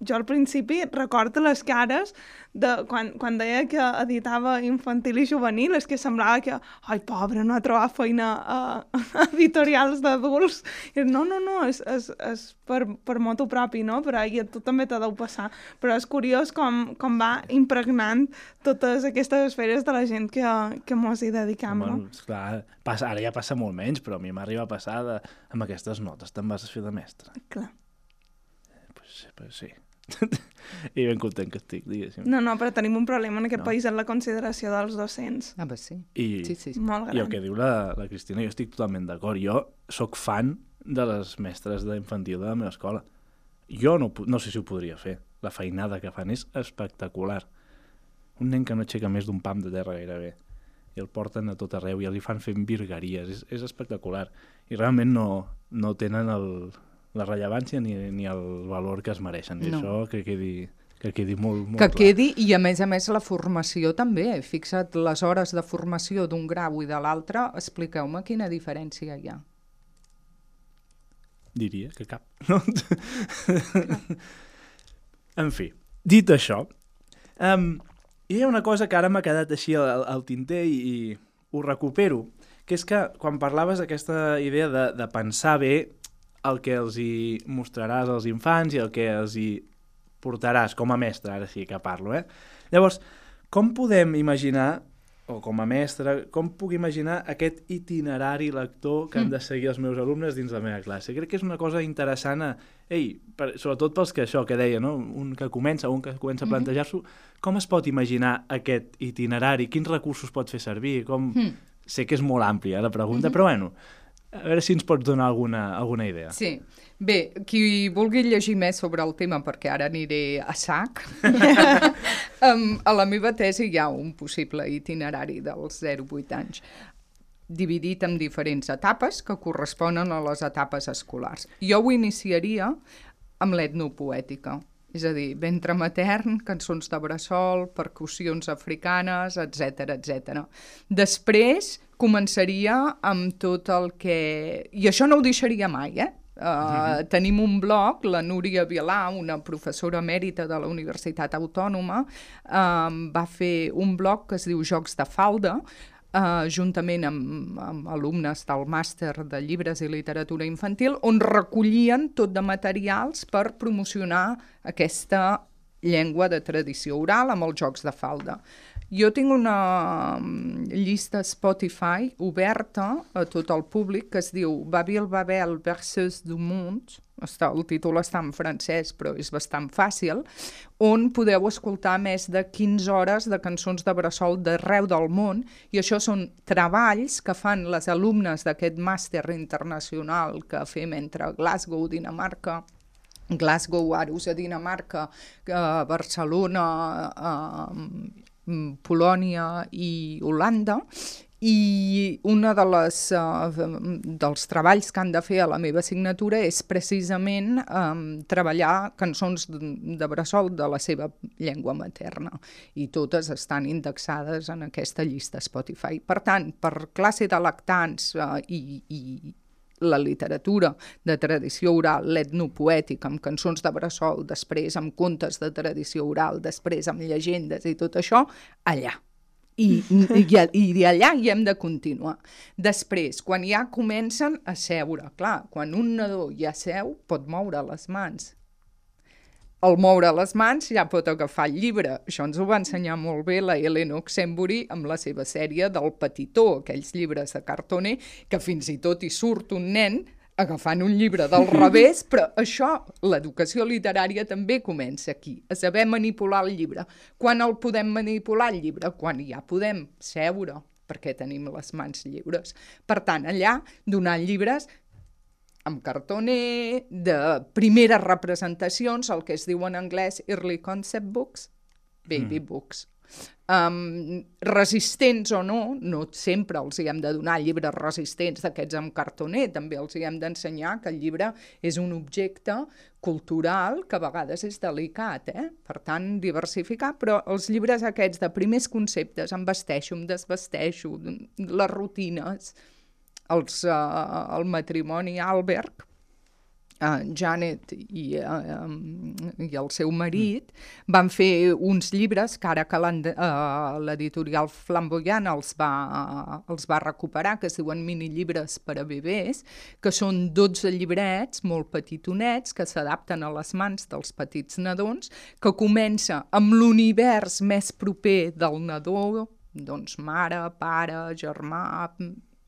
jo al principi recordo les cares de quan, quan deia que editava infantil i juvenil, és que semblava que, ai, pobre, no ha trobat feina a, a editorials d'adults. No, no, no, és, és, és per, per moto propi, no? Però i a tu també t'ha deu passar. Però és curiós com, com va impregnant totes aquestes esferes de la gent que, que mos hi dedicam, Home, no? Esclar, passa, ara ja passa molt menys, però a mi m'arriba a passar de, amb aquestes notes te'n vas a fer de mestre. Clar. Eh, pues, pues sí. [LAUGHS] I ben content que estic, diguéssim. No, no, però tenim un problema en aquest no. país en la consideració dels docents. Ah, pues sí. I, sí, sí. Molt gran. I el que diu la, la Cristina, jo estic totalment d'acord. Jo sóc fan de les mestres d'infantil de la meva escola. Jo no, no sé si ho podria fer. La feinada que fan és espectacular. Un nen que no aixeca més d'un pam de terra gairebé i el porten a tot arreu i els hi fan fent virgueries. És, és espectacular. I realment no, no tenen el, la rellevància ni, ni el valor que es mereixen. I no. això que quedi, que quedi molt, molt Que clar. quedi, i a més a més la formació també. Fixa't les hores de formació d'un grau i de l'altre, expliqueu-me quina diferència hi ha. Diria que cap. [LAUGHS] No? en fi, dit això, um, hi ha una cosa que ara m'ha quedat així al, al tinter i, i ho recupero, que és que quan parlaves d'aquesta idea de, de pensar bé el que els hi mostraràs als infants i el que els hi portaràs com a mestre, ara sí que parlo, eh? Llavors, com podem imaginar, o com a mestre, com puc imaginar aquest itinerari lector que mm. han de seguir els meus alumnes dins la meva classe? Crec que és una cosa interessant, a, ei, per, sobretot pels que això que deia, no? un que comença, un que comença a mm-hmm. plantejar-s'ho, com es pot imaginar aquest itinerari? Quins recursos pot fer servir? Com... Mm. Sé que és molt àmplia la pregunta, mm -hmm. però bueno, a veure si ens pots donar alguna, alguna idea. Sí. Bé, qui vulgui llegir més sobre el tema, perquè ara aniré a sac, [LAUGHS] um, a la meva tesi hi ha un possible itinerari dels 0-8 anys dividit en diferents etapes que corresponen a les etapes escolars. Jo ho iniciaria amb l'etnopoètica, és a dir, ventre matern, cançons de bressol, percussions africanes, etc etc. Després començaria amb tot el que... I això no ho deixaria mai, eh? Uh, uh -huh. Tenim un blog, la Núria Vilà, una professora emèrita de la Universitat Autònoma, uh, va fer un blog que es diu Jocs de Falda, Uh, juntament amb, amb alumnes del màster de llibres i literatura infantil, on recollien tot de materials per promocionar aquesta llengua de tradició oral amb els jocs de falda. Jo tinc una mm, llista Spotify oberta a tot el públic que es diu Babil Babel versus du Monde, està, el títol està en francès, però és bastant fàcil, on podeu escoltar més de 15 hores de cançons de bressol d'arreu del món, i això són treballs que fan les alumnes d'aquest màster internacional que fem entre Glasgow, Dinamarca, Glasgow, Arus a Dinamarca, a Barcelona, a Polònia i Holanda, i una de les, uh, dels treballs que han de fer a la meva assignatura és precisament um, treballar cançons de bressol de la seva llengua materna i totes estan indexades en aquesta llista Spotify. Per tant, per classe de lactants uh, i, i la literatura de tradició oral, l'etnopoètic, amb cançons de bressol, després amb contes de tradició oral, després amb llegendes i tot això, allà i, [LAUGHS] i, i allà hi hem de continuar. Després, quan ja comencen a seure, clar, quan un nadó ja seu, pot moure les mans. Al moure les mans ja pot agafar el llibre. Això ens ho va ensenyar molt bé la Helena Oxenbury amb la seva sèrie del Petitó, aquells llibres de cartoner, que fins i tot hi surt un nen agafant un llibre del [LAUGHS] revés, però això, l'educació literària també comença aquí, a saber manipular el llibre. Quan el podem manipular, el llibre? Quan ja podem seure, perquè tenim les mans lliures. Per tant, allà, donant llibres amb cartoner, de primeres representacions, el que es diu en anglès early concept books, baby mm. books. Um, resistents o no, no sempre els hi hem de donar llibres resistents d'aquests amb cartoner, també els hi hem d'ensenyar que el llibre és un objecte cultural que a vegades és delicat, eh? per tant, diversificar, però els llibres aquests de primers conceptes, em vesteixo, em desvesteixo, les rutines, els, uh, el matrimoni Albert, uh, Janet i, uh, um, i el seu marit mm. van fer uns llibres que ara que l'editorial uh, Flamboyant els va, uh, els va recuperar, que es diuen minillibres per a bebès, que són 12 llibrets molt petitonets que s'adapten a les mans dels petits nadons, que comença amb l'univers més proper del nadó, doncs mare, pare, germà,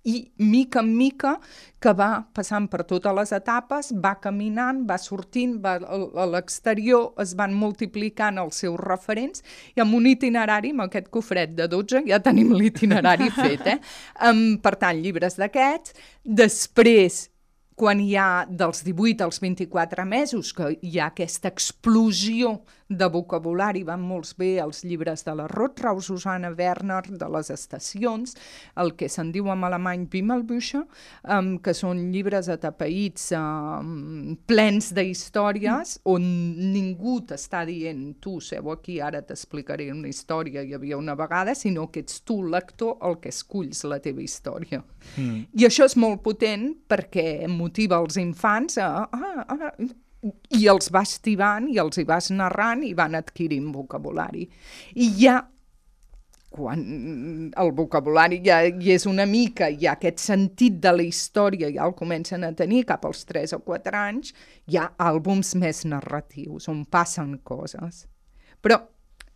i mica en mica que va passant per totes les etapes, va caminant, va sortint, va a l'exterior, es van multiplicant els seus referents i amb un itinerari, amb aquest cofret de 12, ja tenim l'itinerari [LAUGHS] fet. Eh? Um, per tant, llibres d'aquests. Després, quan hi ha dels 18 als 24 mesos, que hi ha aquesta explosió de vocabulari, van molts bé els llibres de la Rotrau, Susanna Werner, de les estacions, el que se'n diu en alemany Wimmelbücher, um, que són llibres atapeïts um, plens de històries, mm. on ningú t'està dient tu seu aquí, ara t'explicaré una història, hi havia una vegada, sinó que ets tu, lector, el que esculls la teva història. Mm. I això és molt potent perquè motiva els infants a... Ah, ah, i els vas tibant i els hi vas narrant i van adquirint vocabulari. I ja quan el vocabulari ja hi és una mica, ha aquest sentit de la història, ja el comencen a tenir cap als 3 o 4 anys, hi ha àlbums més narratius, on passen coses. Però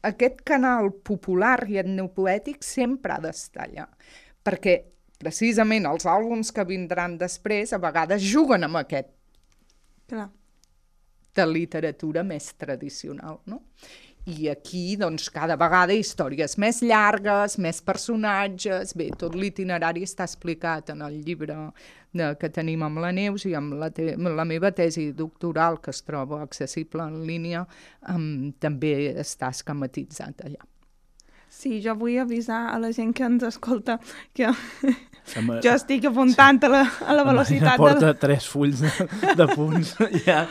aquest canal popular i etnopoètic sempre ha d'estar allà, perquè precisament els àlbums que vindran després a vegades juguen amb aquest. Clar de literatura més tradicional, no? I aquí, doncs, cada vegada històries més llargues, més personatges... Bé, tot l'itinerari està explicat en el llibre de, que tenim amb la Neus i amb la, te, la meva tesi doctoral, que es troba accessible en línia, um, també està esquematitzat allà. Sí, jo vull avisar a la gent que ens escolta que Sembla... Jo estic apuntant sí. a, la, a la velocitat... Ja porta de... tres fulls de, de punts, [LAUGHS] ja.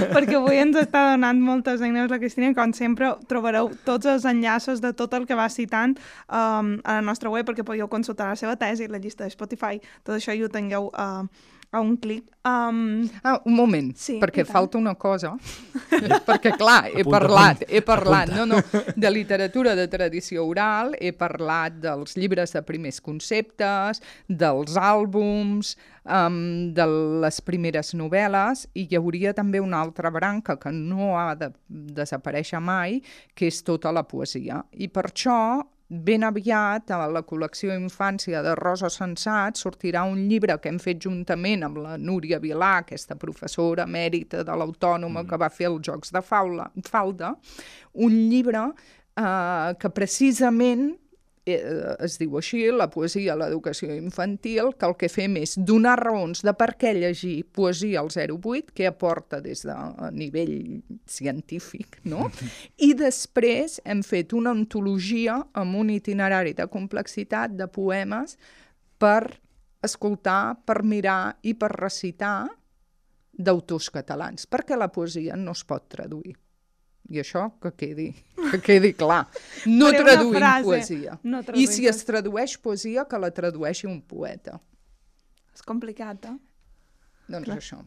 Perquè avui ens està donant moltes eines la Cristina, com sempre trobareu tots els enllaços de tot el que va citant um, a la nostra web, perquè podeu consultar la seva tesi, la llista de Spotify, tot això i ho tingueu uh, a un clic. Um... Ah, un moment, sí, perquè falta una cosa. [LAUGHS] perquè, clar, he apunta, parlat, he parlat, apunta. no, no, de literatura de tradició oral, he parlat dels llibres de primers conceptes, dels àlbums, um, de les primeres novel·les, i hi hauria també una altra branca que no ha de desaparèixer mai, que és tota la poesia. I per això ben aviat a la col·lecció Infància de Rosa Sensat sortirà un llibre que hem fet juntament amb la Núria Vilà, aquesta professora mèrita de l'Autònoma mm. que va fer els Jocs de Faula, Falda, un llibre eh, que precisament es diu així, la poesia a l'educació infantil, que el que fem és donar raons de per què llegir poesia al 08, que aporta des de nivell científic, no? [LAUGHS] I després hem fet una antologia amb un itinerari de complexitat de poemes per escoltar, per mirar i per recitar d'autors catalans, perquè la poesia no es pot traduir. I això que quedi, que quedi clar. No Faré traduïm frase. poesia. No I traduïm si es tradueix poesia, que la tradueixi un poeta. És complicat, eh? Doncs Clar. això.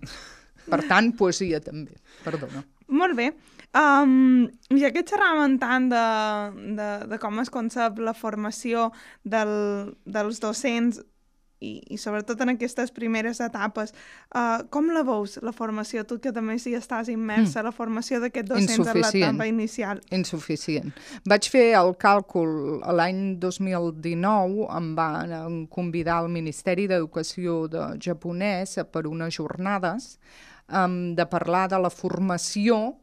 Per tant, poesia també. Perdona. Molt bé. Um, ja que xerràvem tant de, de, de com es concep la formació del, dels docents i, i sobretot en aquestes primeres etapes, uh, com la veus, la formació? Tu que també sí estàs immersa, mm. la formació docents en Insuficient. l'etapa inicial. Insuficient. Vaig fer el càlcul l'any 2019, em van convidar al Ministeri d'Educació de japonès per unes jornades um, de parlar de la formació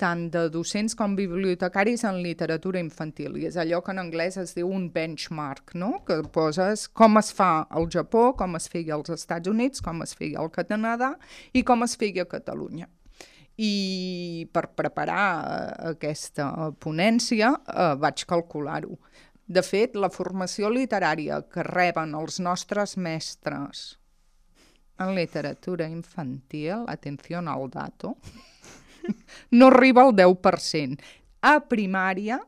tant de docents com bibliotecaris en literatura infantil. I és allò que en anglès es diu un benchmark, no? que poses com es fa al Japó, com es feia als Estats Units, com es feia al Canadà i com es feia a Catalunya. I per preparar eh, aquesta ponència eh, vaig calcular-ho. De fet, la formació literària que reben els nostres mestres en literatura infantil, atenció al dato, [LAUGHS] no arriba al 10%. A primària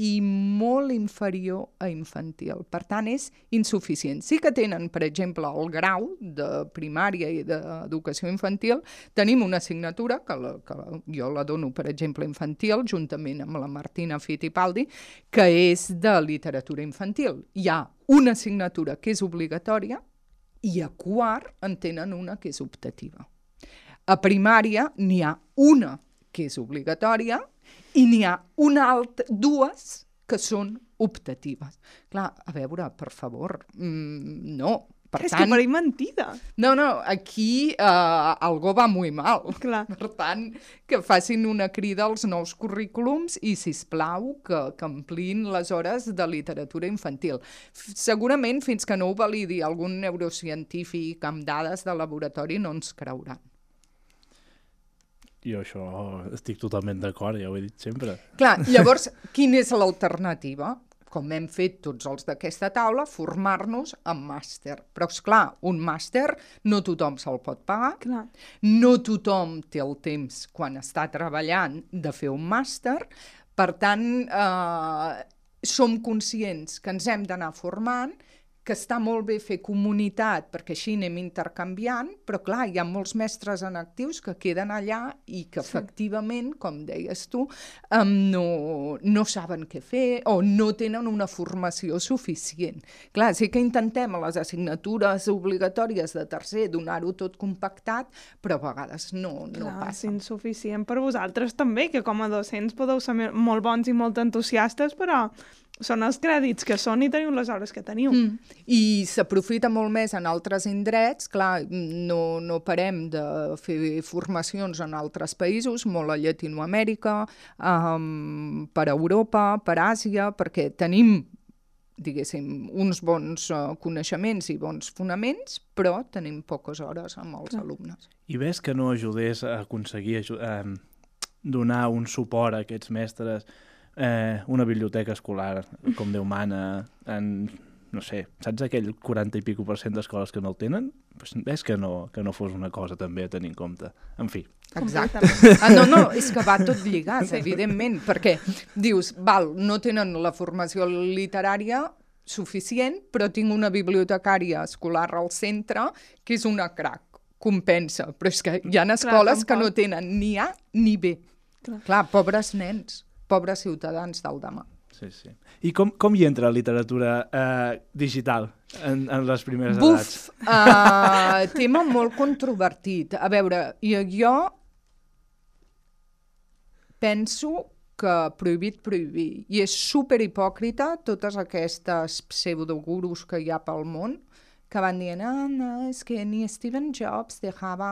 i molt inferior a infantil. Per tant, és insuficient. Sí que tenen, per exemple, el grau de primària i d'educació infantil. Tenim una assignatura, que, la, que jo la dono, per exemple, infantil, juntament amb la Martina Fittipaldi, que és de literatura infantil. Hi ha una assignatura que és obligatòria i a quart en tenen una que és optativa. A primària n'hi ha una que és obligatòria i n'hi ha una altra, dues que són optatives. Clar, a veure, per favor, mm, no. Per és tant, que pareix mentida. no, no, aquí uh, algo va muy mal. Clar. Per tant, que facin una crida als nous currículums i, si plau que, que amplin les hores de literatura infantil. F segurament, fins que no ho validi algun neurocientífic amb dades de laboratori, no ens creuran. Jo això estic totalment d'acord, ja ho he dit sempre. Clar, [LAUGHS] llavors, quina és l'alternativa? Com hem fet tots els d'aquesta taula, formar-nos en màster. Però, és clar, un màster no tothom se'l pot pagar, Clar. no tothom té el temps quan està treballant de fer un màster, per tant, eh, som conscients que ens hem d'anar formant, que està molt bé fer comunitat perquè així anem intercanviant, però clar, hi ha molts mestres en actius que queden allà i que sí. efectivament, com deies tu, um, no, no saben què fer o no tenen una formació suficient. Clar, sí que intentem a les assignatures obligatòries de tercer donar-ho tot compactat, però a vegades no, no Clar, és passa. insuficient per vosaltres també, que com a docents podeu ser molt bons i molt entusiastes, però són els crèdits que són i teniu les hores que teniu. Mm. I s'aprofita molt més en altres indrets, clar, no, no parem de fer formacions en altres països, molt a Llatinoamèrica, um, per Europa, per Àsia, perquè tenim diguéssim, uns bons uh, coneixements i bons fonaments, però tenim poques hores amb els Clar. alumnes. I ves que no ajudés a aconseguir aju eh, donar un suport a aquests mestres, eh, una biblioteca escolar, com Déu mana, en, no sé, saps aquell 40 i pico per cent d'escoles que no el tenen? Pues ves que no, que no fos una cosa també a tenir en compte. En fi, Exacte. Ah, no, no, és que va tot lligat, evidentment, perquè dius, val, no tenen la formació literària suficient, però tinc una bibliotecària escolar al centre que és una crac, compensa, però és que hi ha escoles que no tenen ni A ni B. Clar. Clar, pobres nens, pobres ciutadans del demà. sí, sí. I com, com hi entra la literatura eh, digital en, en les primeres edats? Buf, uh, tema molt controvertit. A veure, i jo penso que prohibit prohibir. I és super hipòcrita totes aquestes pseudogurus que hi ha pel món que van dient, ah, no, és que ni Steven Jobs dejava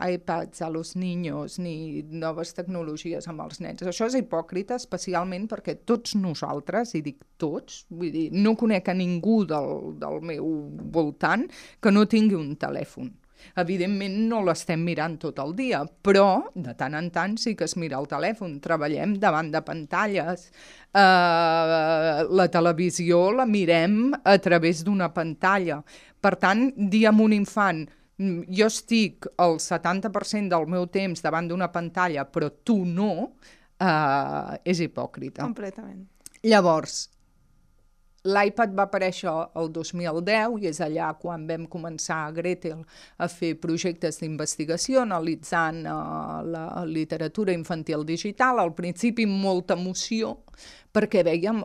iPads a los niños, ni noves tecnologies amb els nens. Això és hipòcrita, especialment perquè tots nosaltres, i dic tots, vull dir, no conec a ningú del, del meu voltant que no tingui un telèfon. Evidentment no l'estem mirant tot el dia, però de tant en tant sí que es mira el telèfon, treballem davant de pantalles. Uh, la televisió la mirem a través d'una pantalla. Per tant, dir a un infant mm, jo estic el 70% del meu temps davant d'una pantalla, però tu no, uh, és hipòcrita. Completament. Llavors, L'iPad va aparèixer el 2010 i és allà quan vam començar a Gretel a fer projectes d'investigació analitzant uh, la literatura infantil digital, al principi molta emoció, perquè veiem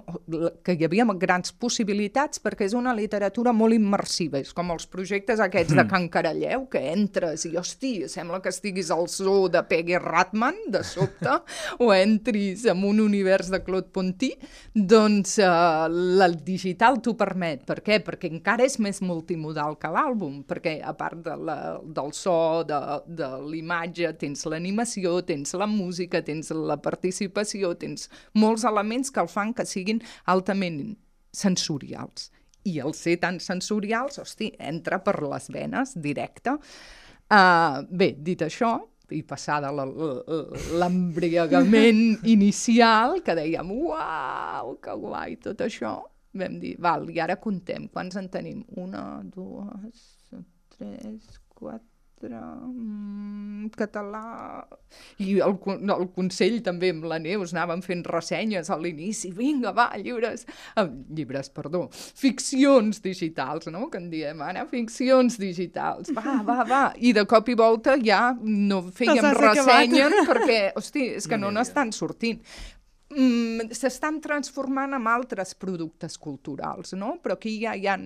que hi havia grans possibilitats, perquè és una literatura molt immersiva, és com els projectes aquests mm. de Can Caralleu, que entres i, hosti, sembla que estiguis al zoo de Peggy Ratman, de sobte, [LAUGHS] o entris en un univers de Claude Ponty, doncs uh, el digital t'ho permet. Per què? Perquè encara és més multimodal que l'àlbum, perquè a part de la, del so, de, de l'imatge, tens l'animació, tens la música, tens la participació, tens molts elements que el fan que siguin altament sensorials. I el ser tan sensorials, hosti, entra per les venes, directe. Uh, bé, dit això, i passada l'embriagament [LAUGHS] inicial, que dèiem, uau, que guai, tot això, vam dir, val, i ara contem, quants en tenim? Una, dues, tres, quatre, mm, català... I el, el Consell també amb la Neus anàvem fent ressenyes a l'inici, vinga, va, llibres, eh, llibres, perdó, ficcions digitals, no?, que en diem ara, ficcions digitals, va, [LAUGHS] va, va, i de cop i volta ja no fèiem ressenyen perquè, hosti, és que no n'estan sortint mm, s'estan transformant en altres productes culturals, no? Però aquí ja hi ha...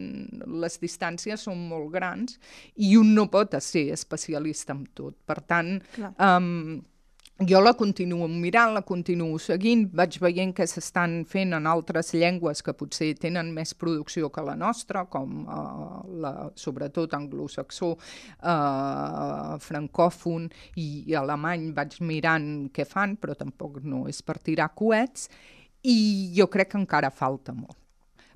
Les distàncies són molt grans i un no pot ser especialista en tot. Per tant, Clar. um, jo la continuo mirant, la continuo seguint, vaig veient que s'estan fent en altres llengües que potser tenen més producció que la nostra, com uh, la, sobretot anglosaxó, uh, francòfon i, i alemany vaig mirant què fan, però tampoc no és per tirar coets, i jo crec que encara falta molt.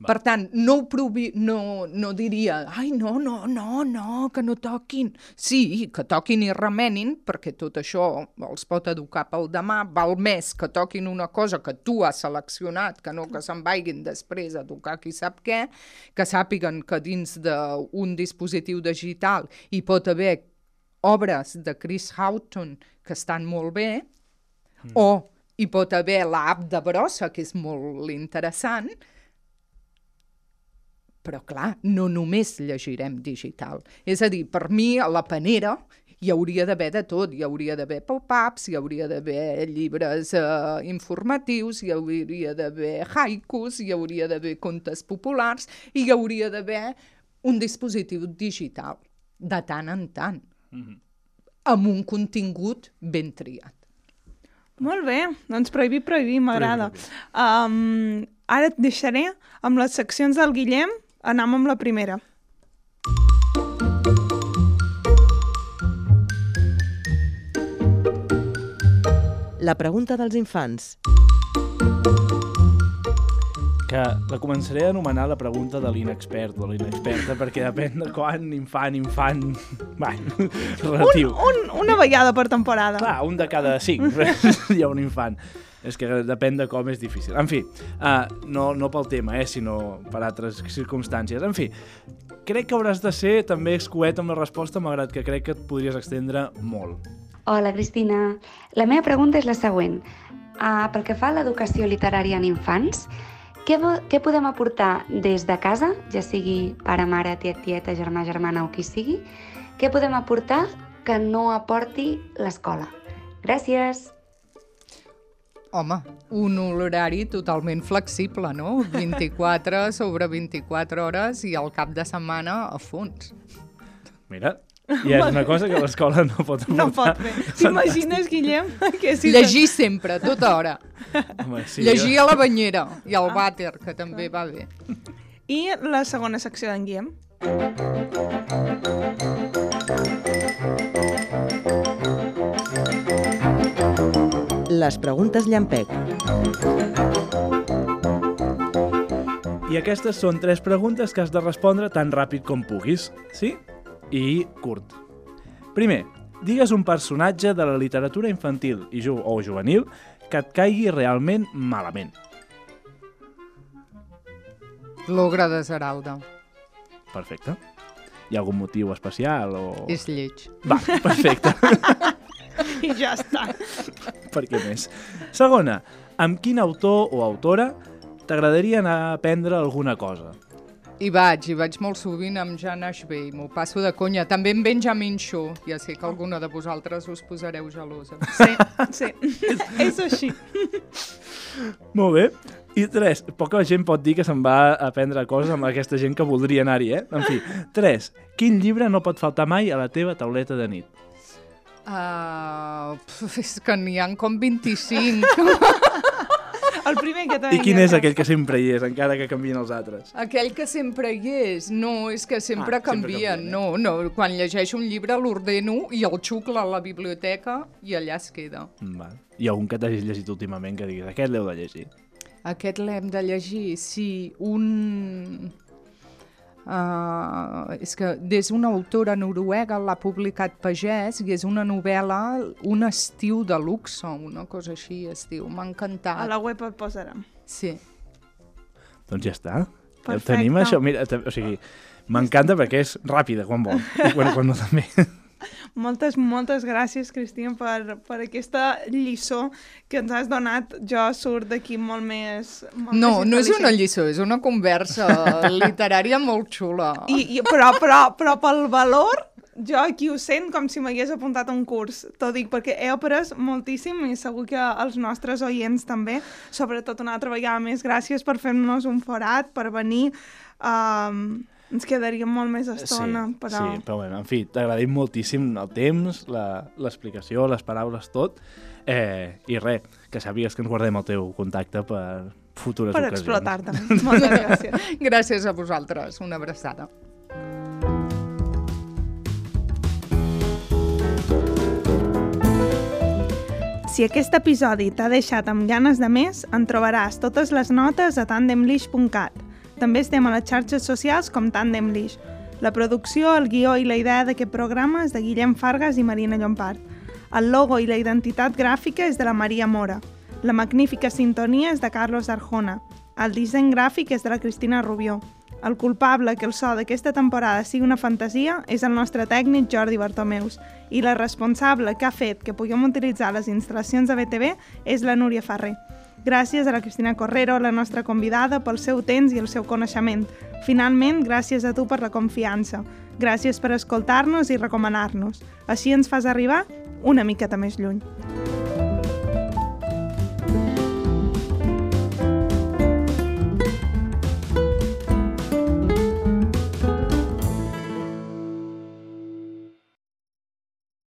Per tant, no, ho provi, no, no diria, ai, no, no, no, no, que no toquin. Sí, que toquin i remenin, perquè tot això els pot educar pel demà. Val més que toquin una cosa que tu has seleccionat, que no que se'n vagin després a tocar qui sap què, que sàpiguen que dins d'un dispositiu digital hi pot haver obres de Chris Houghton que estan molt bé, mm. o hi pot haver l'app de brossa, que és molt interessant, però, clar, no només llegirem digital. És a dir, per mi, a la panera hi hauria d'haver de tot. Hi hauria d'haver pop-ups, hi hauria d'haver llibres eh, informatius, hi hauria d'haver haikus, hi hauria d'haver contes populars, i hi hauria d'haver un dispositiu digital, de tant en tant, mm -hmm. amb un contingut ben triat. Molt bé, doncs prohibir, prohibir, m'agrada. Um, ara et deixaré amb les seccions del Guillem Anem amb la primera. La pregunta dels infants. Que la començaré a anomenar la pregunta de l'inexpert o l'inexperta perquè depèn de quan, infant, infant... [LAUGHS] Bueno, relatiu. Un, un, una vegada per temporada. Clar, un de cada cinc [LAUGHS] hi ha un infant és que depèn de com és difícil. En fi, uh, no, no pel tema, eh, sinó per altres circumstàncies. En fi, crec que hauràs de ser també escuet amb la resposta, malgrat que crec que et podries extendre molt. Hola, Cristina. La meva pregunta és la següent. Uh, pel que fa a l'educació literària en infants, què, què podem aportar des de casa, ja sigui pare, mare, tiet, tieta, germà, germana o qui sigui, què podem aportar que no aporti l'escola? Gràcies! Home, un horari totalment flexible, no? 24 sobre 24 hores i al cap de setmana a fons. Mira, I és una cosa que l'escola no pot aportar. No pot fer. T'imagines, Guillem? Que si Llegir sempre, tota hora. Home, sí, Llegir a la banyera i al vàter, que també va bé. I la segona secció d'en Guillem. Les preguntes llampec. I aquestes són tres preguntes que has de respondre tan ràpid com puguis, sí? I curt. Primer, digues un personatge de la literatura infantil i ju o juvenil que et caigui realment malament. L'ogre de Zeralda. Perfecte. Hi ha algun motiu especial o... És lleig. Va, perfecte. [LAUGHS] I ja està. per què més? Segona, amb quin autor o autora t'agradaria anar a aprendre alguna cosa? Hi vaig, hi vaig molt sovint amb Jan Ashby, m'ho passo de conya. També amb Benjamin Shaw, ja sé que alguna de vosaltres us posareu gelosa. Sí, sí. [LAUGHS] és així. Molt bé. I tres, poca gent pot dir que se'n va a aprendre coses amb aquesta gent que voldria anar-hi, eh? En fi, tres, quin llibre no pot faltar mai a la teva tauleta de nit? Uh, pf, és que n'hi ha com 25. [LAUGHS] El primer que I quin és aquell que sempre hi és, encara que canvien els altres? Aquell que sempre hi és. No, és que sempre Ah, sempre canvien. canvien, eh? No, no, quan llegeixo un llibre l'ordeno i el xucla a la biblioteca i allà es queda. Mm, Val. Hi ha algun que t'hagis llegit últimament que diguis aquest l'heu de llegir? Aquest l'hem de llegir, sí, un... Uh, és que des d'una autora noruega l'ha publicat Pagès i és una novel·la, un estiu de luxe, una cosa així es diu. M'ha encantat. A la web el posarem. Sí. Doncs ja està. Ja Perfecte. tenim, això. Mira, o sigui, m'encanta perquè és ràpida quan vol. I quan, quan no també. Moltes, moltes gràcies, Cristina, per, per aquesta lliçó que ens has donat. Jo surt d'aquí molt més... Molt No, més no és una lliçó, és una conversa [LAUGHS] literària molt xula. I, i, però, però, però pel valor, jo aquí ho sent com si m'hagués apuntat a un curs. T'ho dic perquè he après moltíssim i segur que els nostres oients també. Sobretot una altra vegada més gràcies per fer-nos un forat, per venir. Um, ens quedaria molt més estona, sí, però... sí, però bueno, en fi, t'agradim moltíssim el temps, la- l'explicació, les paraules, tot. Eh, I res, que sàpigues que ens guardem el teu contacte per futures per ocasions. explotar-te. [LAUGHS] Moltes gràcies. Gràcies a vosaltres, una abraçada. Si aquest episodi t'ha deixat amb ganes de més, en trobaràs totes les notes a tandemlish.cat. També estem a les xarxes socials com Tandemlish. La producció, el guió i la idea d'aquest programa és de Guillem Fargas i Marina Llompart. El logo i la identitat gràfica és de la Maria Mora. La magnífica sintonia és de Carlos Arjona. El disseny gràfic és de la Cristina Rubió. El culpable que el so d'aquesta temporada sigui una fantasia és el nostre tècnic Jordi Bartomeus i la responsable que ha fet que puguem utilitzar les instal·lacions de BTV és la Núria Ferrer. Gràcies a la Cristina Correro, la nostra convidada, pel seu temps i el seu coneixement. Finalment, gràcies a tu per la confiança. Gràcies per escoltar-nos i recomanar-nos. Així ens fas arribar una miqueta més lluny.